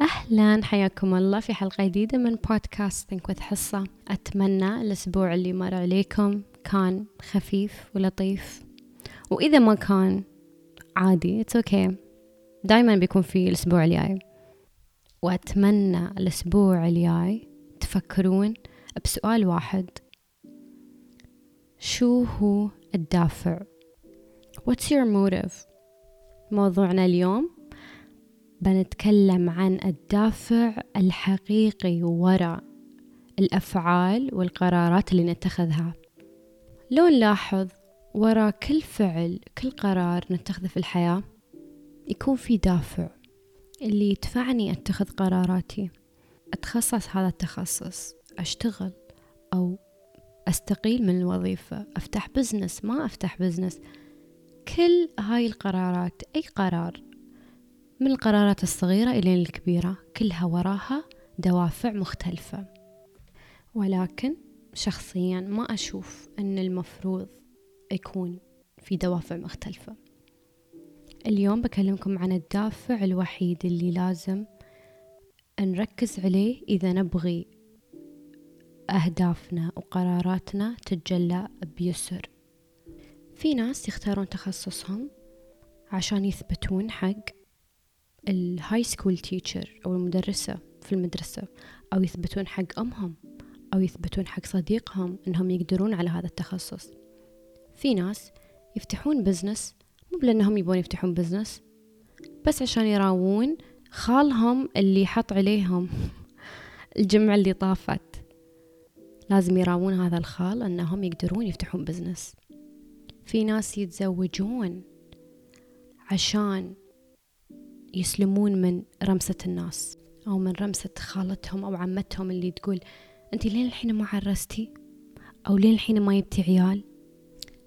أهلا. حياكم الله في حلقة جديدة من بودكاست Think with حصة أتمنى الأسبوع اللي مر عليكم كان خفيف ولطيف. وإذا ما كان عادي it's okay okay. دايما بيكون في الأسبوع الجاي. وأتمنى الأسبوع الجاي تفكرون بسؤال واحد. شو هو الدافع؟ What's your motive موضوعنا اليوم بنتكلم عن الدافع الحقيقي وراء الأفعال والقرارات اللي نتخذها. لو نلاحظ وراء كل فعل كل قرار نتخذه في الحياة يكون في دافع اللي يدفعني أتخذ قراراتي أتخصص هذا التخصص أشتغل أو أستقيل من الوظيفة أفتح business ما أفتح business كل هاي القرارات أي قرار من القرارات الصغيرة إلى الكبيرة كلها وراها دوافع مختلفة. ولكن شخصيا ما أشوف أن المفروض يكون في دوافع مختلفة. اليوم بكلمكم عن الدافع الوحيد اللي لازم نركز عليه إذا نبغي أهدافنا وقراراتنا تتجلى بيسر. في ناس يختارون تخصصهم عشان يثبتون حق ال high school teacher أو المدرسة في المدرسة أو يثبتون حق أمهم أو يثبتون حق صديقهم أنهم يقدرون على هذا التخصص. في ناس يفتحون business مو لأنهم يبون يفتحون business بس عشان يراوون خالهم اللي حط عليهم الجمعة اللي طافت. لازم يراوون هذا الخال أنهم يقدرون يفتحون بزنس في ناس يتزوجون عشان يسلمون من رمسة الناس أو من رمسة خالتهم أو عمتهم اللي تقول أنت لين الحين ما عرستي؟ أو لين الحين ما يبتي عيال؟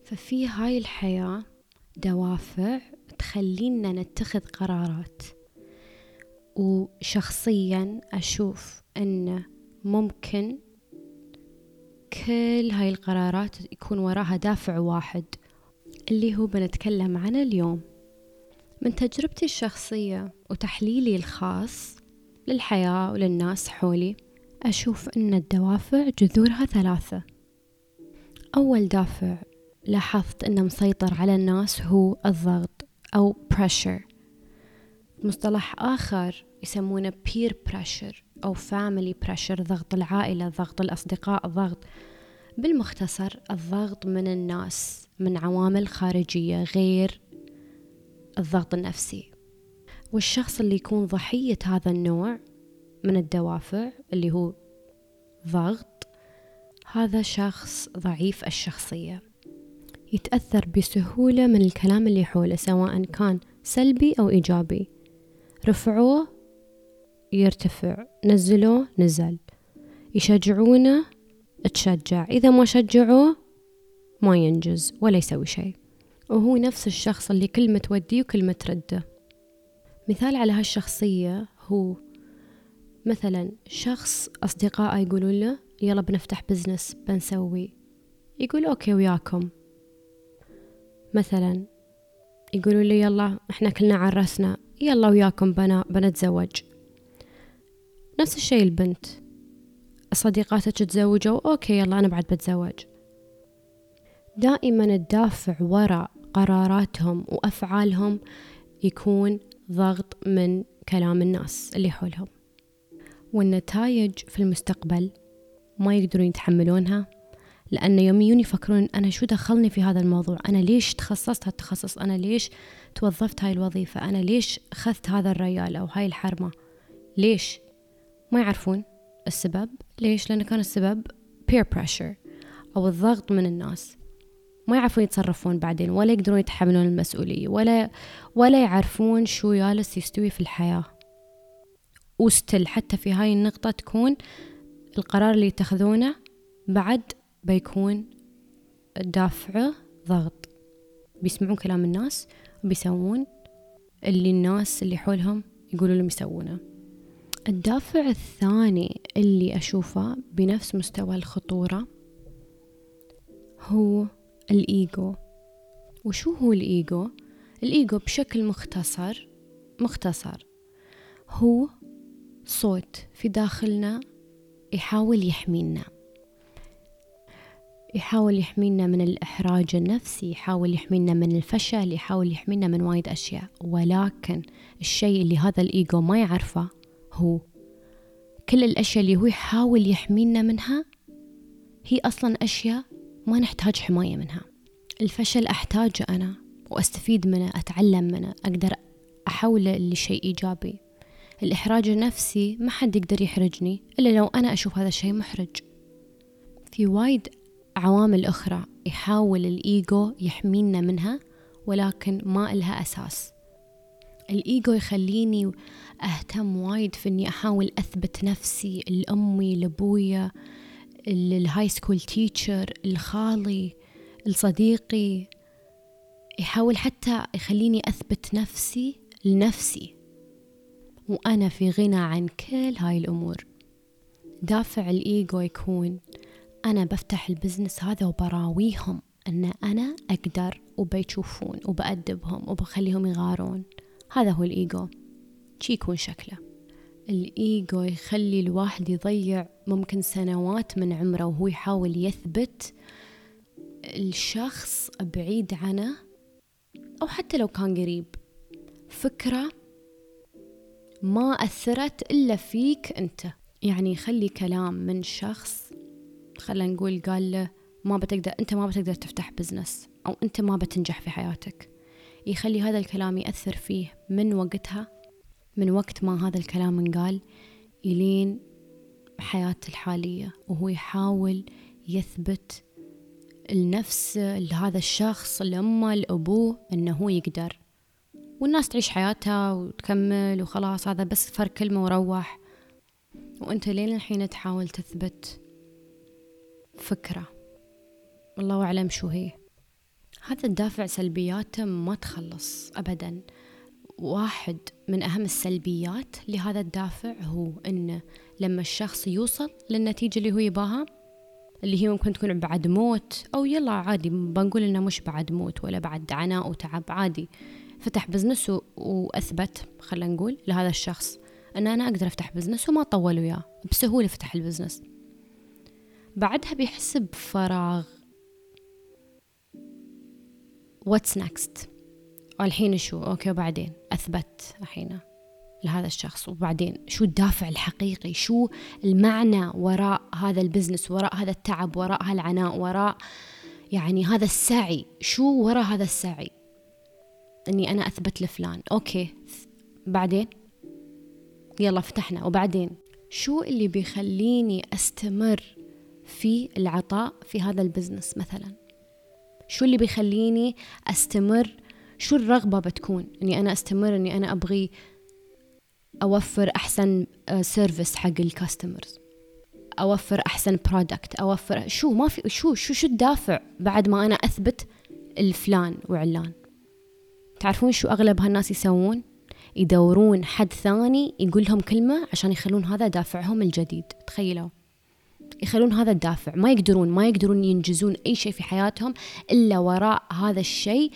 ففي هاي الحياة دوافع تخلينا نتخذ قرارات. وشخصيا أشوف أن ممكن كل هاي القرارات يكون وراها دافع واحد اللي هو بنتكلم عنه اليوم. من تجربتي الشخصية وتحليلي الخاص للحياة وللناس حولي أشوف أن الدوافع جذورها ثلاثة. أول دافع لاحظت أنه مسيطر على الناس هو الضغط أو pressure. مصطلح آخر يسمونه peer pressure أو family pressure ضغط العائلة ضغط الأصدقاء ضغط بالمختصر الضغط من الناس من عوامل خارجية غير الضغط النفسي. والشخص اللي يكون ضحية هذا النوع من الدوافع اللي هو ضغط هذا شخص ضعيف الشخصية. يتأثر بسهولة من الكلام اللي حوله سواء كان سلبي أو إيجابي. رفعوه يرتفع. نزلوه نزل. يشجعونه تشجع. إذا ما شجعوه ما ينجز ولا يسوي شيء. وهو نفس الشخص اللي كلمة توديه وكلمة ترده. مثال على هالشخصية هو مثلا شخص أصدقائه يقولون له يلا بنفتح business بنسوي. يقول okay وياكم. مثلا يقولوا لي يلا إحنا كلنا عرسنا يلا وياكم بنا بنتزوج. نفس الشيء البنت. صديقاتك تزوجوا أوكي يلا أنا بعد بتزوج. دائما الدافع وراء قراراتهم وأفعالهم يكون ضغط من كلام الناس اللي حولهم. والنتائج في المستقبل ما يقدرون يتحملونها لأن يوم يجون يفكرون أنا شو دخلني في هذا الموضوع؟ أنا ليش تخصصت هالتخصص؟ أنا ليش توظفت هاي الوظيفة؟ أنا ليش أخذت هذا الريال أو هاي الحرمة؟ ليش؟ ما يعرفون السبب. ليش؟ لأن كان السبب peer pressure أو الضغط من الناس. ما يعرفون يتصرفون بعدين ولا يقدرون يتحملون المسؤولية ولا ولا يعرفون شو جالس يستوي في الحياة. وستل حتى في هاي النقطة تكون القرار اللي يتخذونه بعد بيكون دافعه ضغط. بيسمعون كلام الناس وبيسوون اللي الناس اللي حولهم يقولوا لهم يسوونه. الدافع الثاني اللي أشوفه بنفس مستوى الخطورة هو الإيجو. وشو هو الإيجو؟ الإيجو بشكل مختصر مختصر. هو صوت في داخلنا يحاول يحمينا. يحاول يحمينا من الإحراج النفسي يحاول يحمينا من الفشل يحاول يحمينا من وايد أشياء. ولكن الشيء اللي هذا الإيجو ما يعرفه هو كل الأشياء اللي هو يحاول يحمينا منها هي أصلا أشياء ما نحتاج حماية منها. الفشل أحتاجه أنا وأستفيد منه أتعلم منه أقدر أحوله لشيء إيجابي. الإحراج النفسي ما حد يقدر يحرجني إلا لو أنا أشوف هذا الشيء محرج. في وايد عوامل أخرى يحاول الإيجو يحمينا منها ولكن ما إلها أساس. الإيجو يخليني أهتم وايد في إني أحاول أثبت نفسي لأمي لأبويا. ال high school teacher لخالي لصديقي يحاول حتى يخليني أثبت نفسي لنفسي. وأنا في غنى عن كل هاي الأمور. دافع الإيجو يكون أنا بفتح ال business هذا وبراويهم أن أنا أقدر وبيشوفون وبأدبهم وبخليهم يغارون. هذا هو الإيجو. شي يكون شكله. الإيجو يخلي الواحد يضيع ممكن سنوات من عمره وهو يحاول يثبت الشخص بعيد عنه أو حتى لو كان قريب. فكرة ما أثرت إلا فيك أنت. يعني يخلي كلام من شخص خلينا نقول قال له ما بتقدر أنت ما بتقدر تفتح بزنس أو أنت ما بتنجح في حياتك. يخلي هذا الكلام يأثر فيه من وقتها من وقت ما هذا الكلام انقال إلين حياته الحالية وهو يحاول يثبت النفس لهذا الشخص لأمه لأبوه أنه هو يقدر. والناس تعيش حياتها وتكمل وخلاص هذا بس فرق كلمة وروح. وأنت لين الحين تحاول تثبت فكرة. والله أعلم شو هي. هذا الدافع سلبياته ما تخلص أبدا. واحد من أهم السلبيات لهذا الدافع هو أنه لما الشخص يوصل للنتيجة اللي هو يباها اللي هي ممكن تكون بعد موت أو يلا عادي بنقول إنه مش بعد موت ولا بعد عناء وتعب عادي. فتح business وأثبت خلينا نقول لهذا الشخص أن أنا أقدر أفتح business وما طول وياه بسهولة فتح ال business. بعدها بيحس بفراغ. What's next الحين شو؟ okay وبعدين؟ أثبت الحين لهذا الشخص. وبعدين شو الدافع الحقيقي؟ شو المعنى وراء هذا ال business وراء هذا التعب وراء هالعناء وراء يعني هذا السعي؟ شو وراء هذا السعي؟ إني أنا أثبت لفلان. okay بعدين؟ يلا فتحنا. وبعدين؟ شو اللي بيخليني أستمر في العطاء في هذا ال business مثلا؟ شو اللي بيخليني أستمر شو الرغبة بتكون؟ إني أنا أستمر إني أنا أبغي أوفر أحسن service آه، حق ال customers أوفر أحسن product أوفر شو ما في شو شو شو الدافع بعد ما أنا أثبت لفلان وعلان؟ تعرفون شو أغلب هالناس يسوون؟ يدورون حد ثاني يقول لهم كلمة عشان يخلون هذا دافعهم الجديد. تخيلوا. يخلون هذا الدافع. ما يقدرون ما يقدرون ينجزون أي شيء في حياتهم إلا وراء هذا الشيء.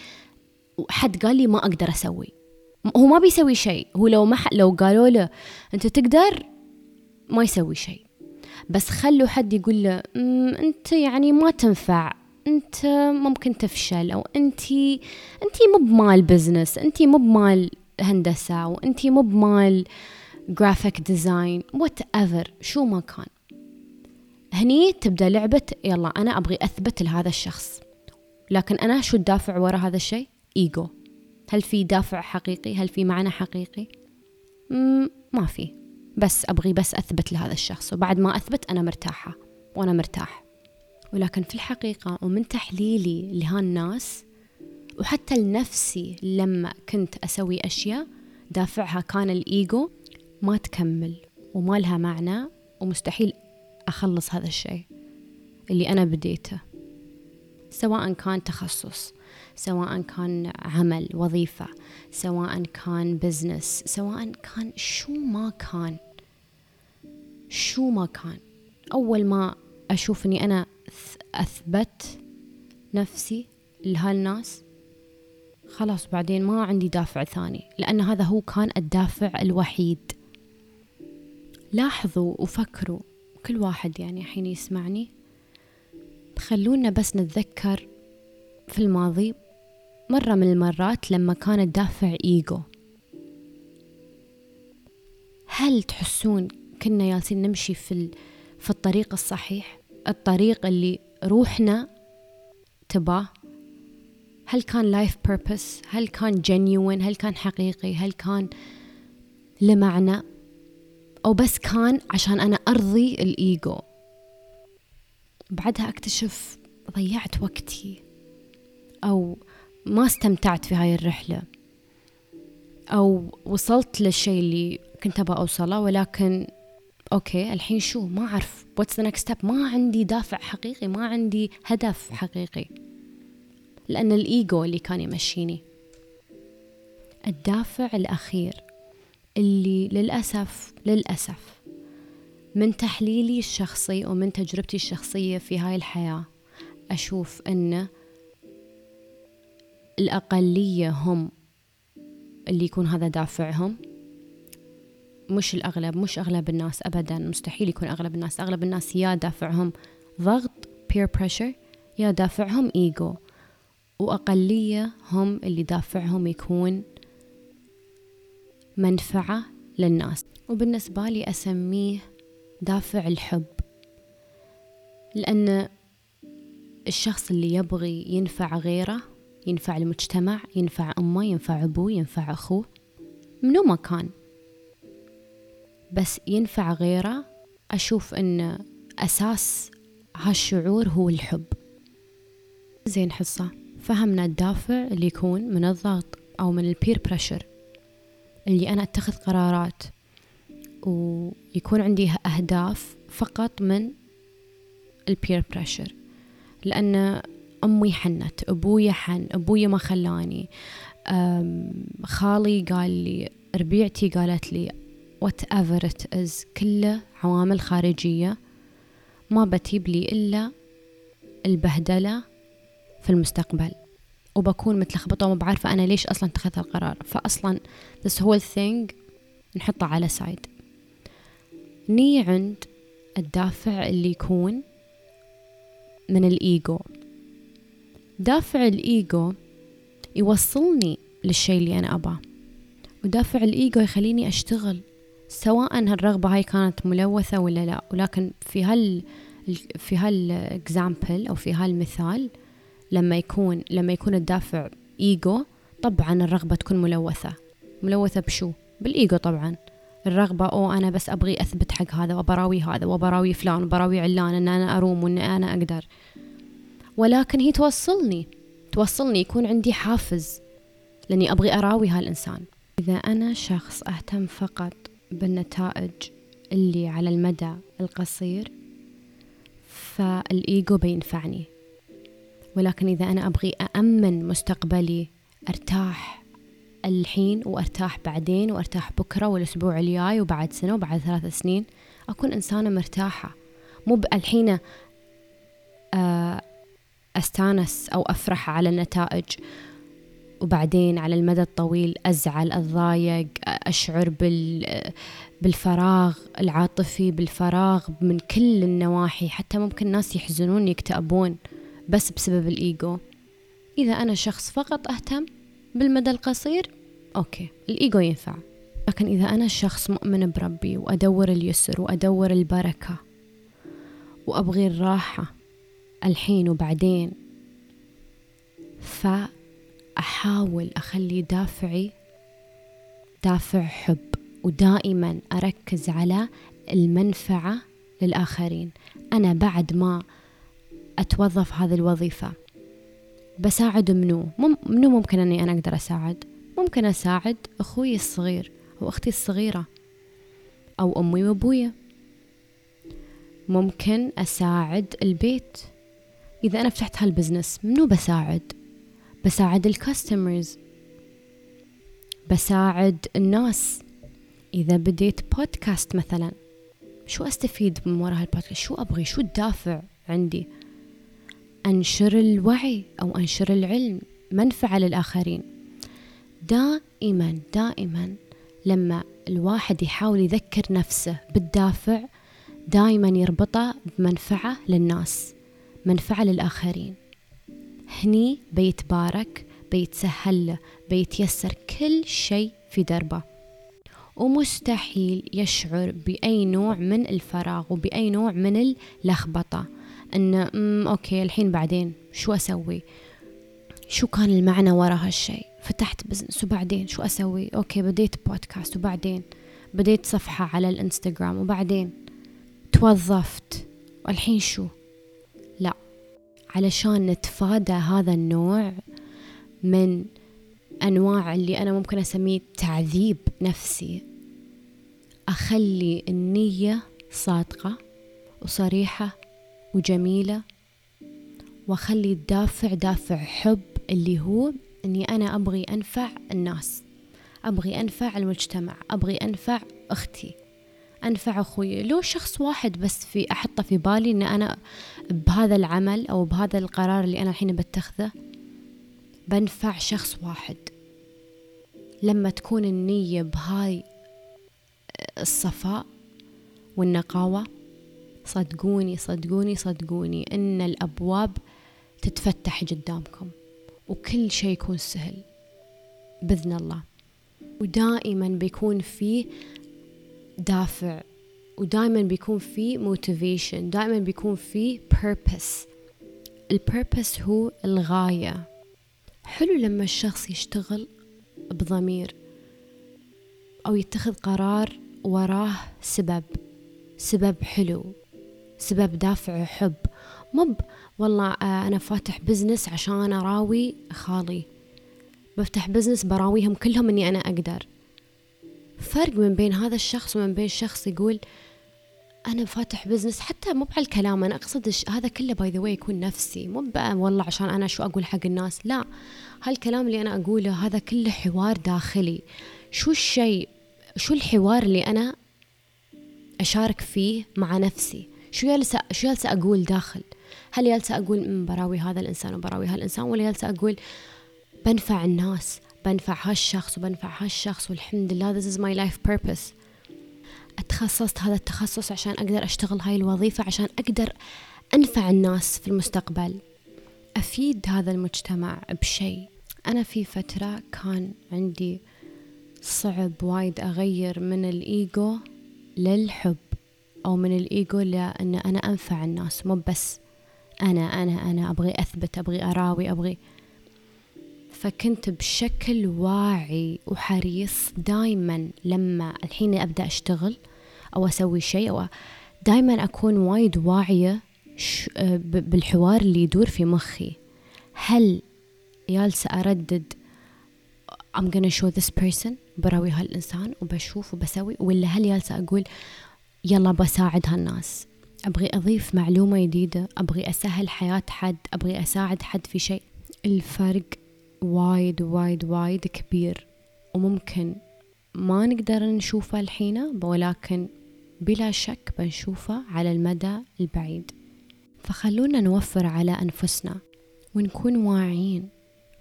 حد قال لي ما أقدر أسوي. هو ما بيسوي شيء. هو لو ما لو قالوا له أنت تقدر ما يسوي شيء. بس خلوا حد يقول له أنت يعني ما تنفع. أنت ممكن تفشل أو أنت أنت مو بمال بزنس أنت مو بمال هندسة وأنت مو بمال graphic design whatever شو ما كان. هني تبدأ لعبة يلا أنا أبغي أثبت لهذا الشخص. لكن أنا شو الدافع ورا هذا الشيء؟ إيجو. هل في دافع حقيقي؟ هل في معنى حقيقي؟ ما في. بس أبغي بس أثبت لهذا الشخص وبعد ما أثبت أنا مرتاحة وأنا مرتاح. ولكن في الحقيقة ومن تحليلي لهالناس وحتى لنفسي لما كنت أسوي أشياء دافعها كان الإيجو ما تكمل وما لها معنى ومستحيل أخلص هذا الشيء اللي أنا بديته سواء كان تخصص سواء كان عمل وظيفة سواء كان بزنس سواء كان شو ما كان. شو ما كان. أول ما أشوف أني أنا أثبت نفسي لهالناس خلاص بعدين ما عندي دافع ثاني لأن هذا هو كان الدافع الوحيد. لاحظوا وفكروا كل واحد يعني حين يسمعني. خلونا بس نتذكر في الماضي مرة من المرات لما كان الدافع إيجو. هل تحسون كنا ياسين نمشي في في الطريق الصحيح؟ الطريق اللي روحنا تباه؟ هل كان life purpose هل كان genuine هل كان حقيقي؟ هل كان لمعنى؟ أو بس كان عشان أنا أرضي الإيجو؟ بعدها أكتشف ضيعت وقتي. أو ما استمتعت في هاي الرحلة. أو وصلت للشيء اللي كنت أبغى أوصله ولكن أوكي الحين شو؟ ما أعرف. What's the next step ما عندي دافع حقيقي ما عندي هدف حقيقي. لأن الإيجو اللي كان يمشيني. الدافع الأخير اللي للأسف للأسف من تحليلي الشخصي ومن تجربتي الشخصية في هاي الحياة أشوف أن الأقلية هم اللي يكون هذا دافعهم. مش الأغلب مش أغلب الناس أبدا مستحيل يكون أغلب الناس. أغلب الناس يا دافعهم ضغط peer pressure يا دافعهم إيجو وأقلية هم اللي دافعهم يكون منفعة للناس. وبالنسبة لي أسميه دافع الحب. لأن الشخص اللي يبغي ينفع غيره ينفع المجتمع ينفع أمه ينفع أبوه ينفع أخوه. منو ما كان. بس ينفع غيره. أشوف أن أساس هالشعور هو الحب. زين حصة. فهمنا الدافع اللي يكون من الضغط أو من البير بريشر اللي أنا أتخذ قرارات. ويكون عندي أهداف فقط من ال peer pressure لأن أمي حنت أبوي حن أبوي ما خلاني. خالي قال لي ربيعتي قالت لي whatever it is كله عوامل خارجية ما بتجيب لي إلا البهدلة في المستقبل. وبكون متلخبطة وما بعرفة أنا ليش أصلا اتخذت القرار فأصلا this whole thing نحطه على side ني عند الدافع اللي يكون من الإيجو. دافع الإيجو يوصلني للشيء اللي أنا أباه ودافع الإيجو يخليني أشتغل سواء هالرغبة هاي كانت ملوثة ولا لا. ولكن في هال في هال example أو في هالمثال لما يكون لما يكون الدافع إيجو طبعا الرغبة تكون ملوثة. ملوثة بشو؟ بالإيجو طبعا. الرغبة أو أنا بس أبغي أثبت حق هذا وبراوي هذا وبراوي فلان وبراوي علان أن أنا أروم وأن أنا أقدر. ولكن هي توصلني. توصلني يكون عندي حافز لأني أبغي أراوي هالإنسان. إذا أنا شخص أهتم فقط بالنتائج اللي على المدى القصير فالإيجو بينفعني. ولكن إذا أنا أبغي أأمن مستقبلي أرتاح الحين وأرتاح بعدين وأرتاح بكرة والأسبوع الجاي وبعد سنة وبعد ثلاث سنين أكون إنسانة مرتاحة. مو الحين آه، أستانس أو أفرح على النتائج. وبعدين على المدى الطويل أزعل أتضايق أشعر بال بالفراغ العاطفي بالفراغ من كل النواحي. حتى ممكن ناس يحزنون يكتئبون بس بسبب الإيجو. إذا أنا شخص فقط أهتم بالمدى القصير أوكي الإيجو ينفع. لكن إذا أنا شخص مؤمن بربي وأدور اليسر وأدور البركة وأبغي الراحة الحين وبعدين. فأحاول أخلي دافعي دافع حب ودائما أركز على المنفعة للآخرين. أنا بعد ما أتوظف هذه الوظيفة بساعد منو؟ منو ممكن أني أنا أقدر أساعد؟ ممكن أساعد أخوي الصغير أو أختي الصغيرة أو أمي وأبويا. ممكن أساعد البيت. إذا أنا فتحت هالبزنس منو بساعد؟ بساعد الكاستمرز بساعد الناس. إذا بديت بودكاست مثلا شو أستفيد من وراء هالبودكاست شو أبغي؟ شو الدافع عندي؟ أنشر الوعي أو أنشر العلم. منفعة للآخرين. دائما دائما لما الواحد يحاول يذكر نفسه بالدافع دائما يربطه بمنفعة للناس. منفعة للآخرين. هني بيتبارك بيتسهل له بيتيسر كل شيء في دربه. ومستحيل يشعر بأي نوع من الفراغ وبأي نوع من اللخبطة أن okay الحين بعدين شو أسوي؟ شو كان المعنى وراء هالشيء فتحت business وبعدين شو أسوي؟ okay بديت بودكاست وبعدين بديت صفحة على الإنستغرام وبعدين توظفت. والحين شو؟ علشان نتفادى هذا النوع من أنواع اللي أنا ممكن أسميه تعذيب نفسي. أخلي النية صادقة وصريحة وجميلة وأخلي الدافع دافع حب اللي هو أني أنا أبغي أنفع الناس أبغي أنفع المجتمع أبغي أنفع أختي أنفع أخوي. لو شخص واحد بس في أحطه في بالي أن أنا بهذا العمل أو بهذا القرار اللي أنا الحين بتخذه بنفع شخص واحد. لما تكون النية بهاي الصفاء والنقاوة صدقوني صدقوني صدقوني إن الأبواب تتفتح قدامكم وكل شيء يكون سهل بإذن الله. ودائما بيكون فيه دافع ودائما بيكون فيه motivation دائما بيكون فيه purpose. ال purpose هو الغاية. حلو لما الشخص يشتغل بضمير أو يتخذ قرار وراه سبب. سبب حلو. سبب دافع حب. مب والله آه، أنا فاتح business عشان أراوي خالي. بفتح business براويهم كلهم أني أنا أقدر. فرق من بين هذا الشخص ومن بين شخص يقول أنا فاتح business حتى مو بهالكلام أنا أقصد هذا كله by the way يكون نفسي مو والله عشان أنا شو أقول حق الناس لا. هالكلام اللي أنا أقوله هذا كله حوار داخلي. شو الشيء شو الحوار اللي أنا أشارك فيه مع نفسي؟ شو جالسة شو جالسة أقول داخل؟ هل جالسة أقول براوي هذا الإنسان وبراوي هالإنسان؟ ولا جالسة أقول بنفع الناس بنفع هالشخص وبنفع هالشخص والحمد لله this is my life purpose. أتخصصت هذا التخصص عشان أقدر أشتغل هاي الوظيفة عشان أقدر أنفع الناس في المستقبل. أفيد هذا المجتمع بشيء. أنا في فترة كان عندي صعب وايد أغير من الإيجو للحب أو من الإيجو لأن أنا أنفع الناس مو بس أنا أنا أنا أبغي أثبت أبغي أراوي أبغي فكنت بشكل واعي وحريص دايما لما الحين أبدأ أشتغل أو أسوي شيء أو دايما أكون وايد واعية بالحوار اللي يدور في مخي. هل جالسة أردد I'm gonna show this person براوي هالإنسان وبشوف وبسوي ولا هل جالسة أقول يلا بساعد هالناس؟ أبغي أضيف معلومة جديدة أبغي أسهل حياة حد أبغي أساعد حد في شيء. الفرق وايد وايد وايد كبير. وممكن ما نقدر نشوفه الحين ولكن بلا شك بنشوفه على المدى البعيد. فخلونا نوفر على أنفسنا ونكون واعيين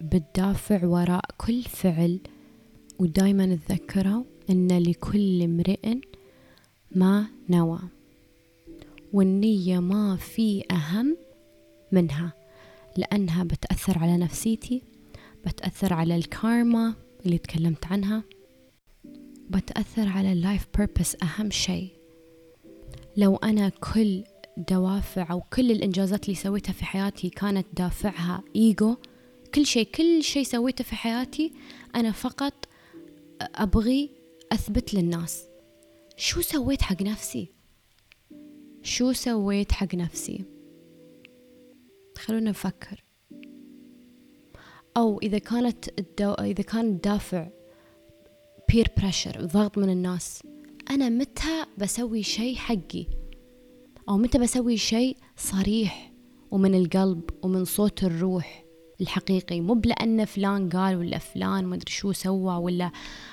بالدافع وراء كل فعل. ودايما نتذكره أن لكل امرئ ما نوى والنية ما في أهم منها لأنها بتأثر على نفسيتي بتأثر على الكارما اللي تكلمت عنها. بتأثر على اللايف بيربس أهم شيء. لو أنا كل دوافع أو كل الإنجازات اللي سويتها في حياتي كانت دافعها إيجو كل شيء كل شيء سويته في حياتي أنا فقط أبغي أثبت للناس. شو سويت حق نفسي؟ شو سويت حق نفسي؟ خلونا نفكر. أو إذا كانت الدو... إذا كان الدافع peer pressure ضغط من الناس أنا متى بسوي شيء حقي؟ أو متى بسوي شيء صريح ومن القلب ومن صوت الروح الحقيقي؟ مو بلأن فلان قال ولا فلان ما أدري شو سوى ولا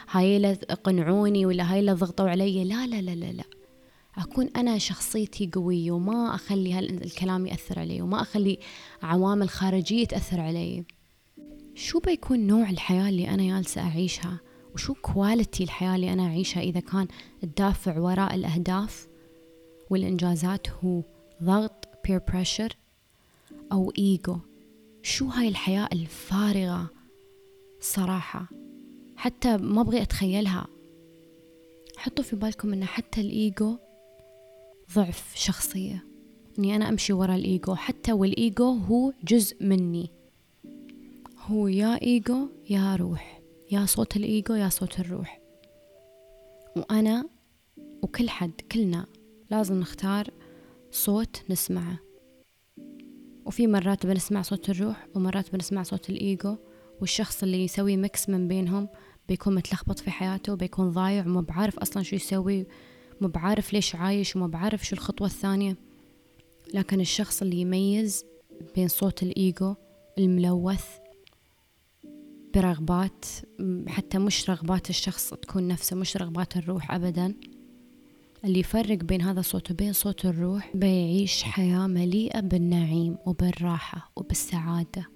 هاي قنعوني ولا هاي ضغطوا علي. لا لا لا لا لا. أكون أنا شخصيتي قوية وما أخلي هالكلام يأثر علي وما أخلي عوامل خارجية تأثر علي. شو بيكون نوع الحياة اللي أنا جالسة أعيشها؟ وشو كواليتي الحياة اللي أنا أعيشها إذا كان الدافع وراء الأهداف؟ والإنجازات هو ضغط peer pressure أو إيجو شو هاي الحياة الفارغة صراحة؟ حتى ما أبغي أتخيلها. حطوا في بالكم أن حتى الإيجو ضعف شخصية. أني أنا أمشي ورا الإيجو حتى والإيجو هو جزء مني. هو يا إيجو يا روح يا صوت الإيجو يا صوت الروح. وأنا وكل حد كلنا لازم نختار صوت نسمعه. وفي مرات بنسمع صوت الروح ومرات بنسمع صوت الإيجو والشخص اللي يسوي مكس من بينهم بيكون متلخبط في حياته بيكون ضايع وما بعارف أصلا شو يسوي ما بعارف ليش عايش وما بعارف شو الخطوة الثانية. لكن الشخص اللي يميز بين صوت الإيجو الملوث برغبات حتى مش رغبات الشخص تكون نفسه مش رغبات الروح أبدا. اللي يفرق بين هذا الصوت وبين صوت الروح بيعيش حياة مليئة بالنعيم وبالراحة وبالسعادة.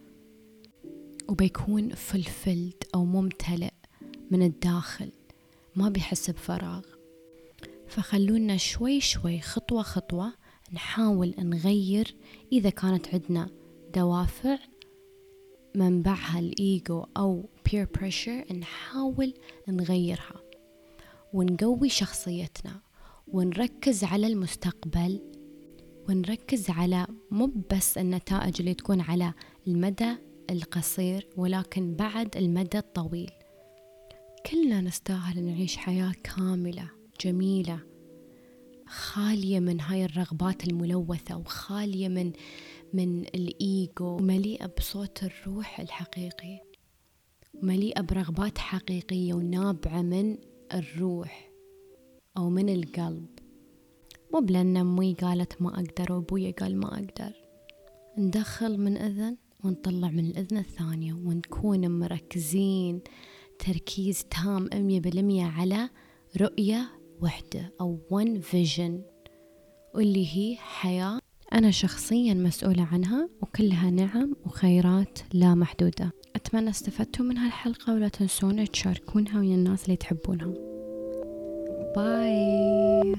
وبيكون فلفلد أو ممتلئ من الداخل ما بيحس بفراغ. فخلونا شوي شوي خطوة خطوة نحاول نغير إذا كانت عندنا دوافع منبعها الإيجو أو peer pressure نحاول نغيرها ونقوي شخصيتنا ونركز على المستقبل ونركز على مو بس النتائج اللي تكون على المدى القصير ولكن بعد المدى الطويل. كلنا نستاهل نعيش حياة كاملة جميلة خالية من هاي الرغبات الملوثة وخالية من من الإيجو ومليئة بصوت الروح الحقيقي مليئة برغبات حقيقية ونابعة من الروح أو من القلب. مو بلأن أمي قالت ما أقدر وأبويا قال ما أقدر. ندخل من أذن ونطلع من الأذن الثانية ونكون مركزين تركيز تام أمية بالمية على رؤية وحدة أو one vision واللي هي حياة أنا شخصيا مسؤولة عنها وكلها نعم وخيرات لا محدودة. أتمنى استفدتوا من هالحلقة ولا تنسون تشاركونها ويا الناس اللي تحبونهم. باي.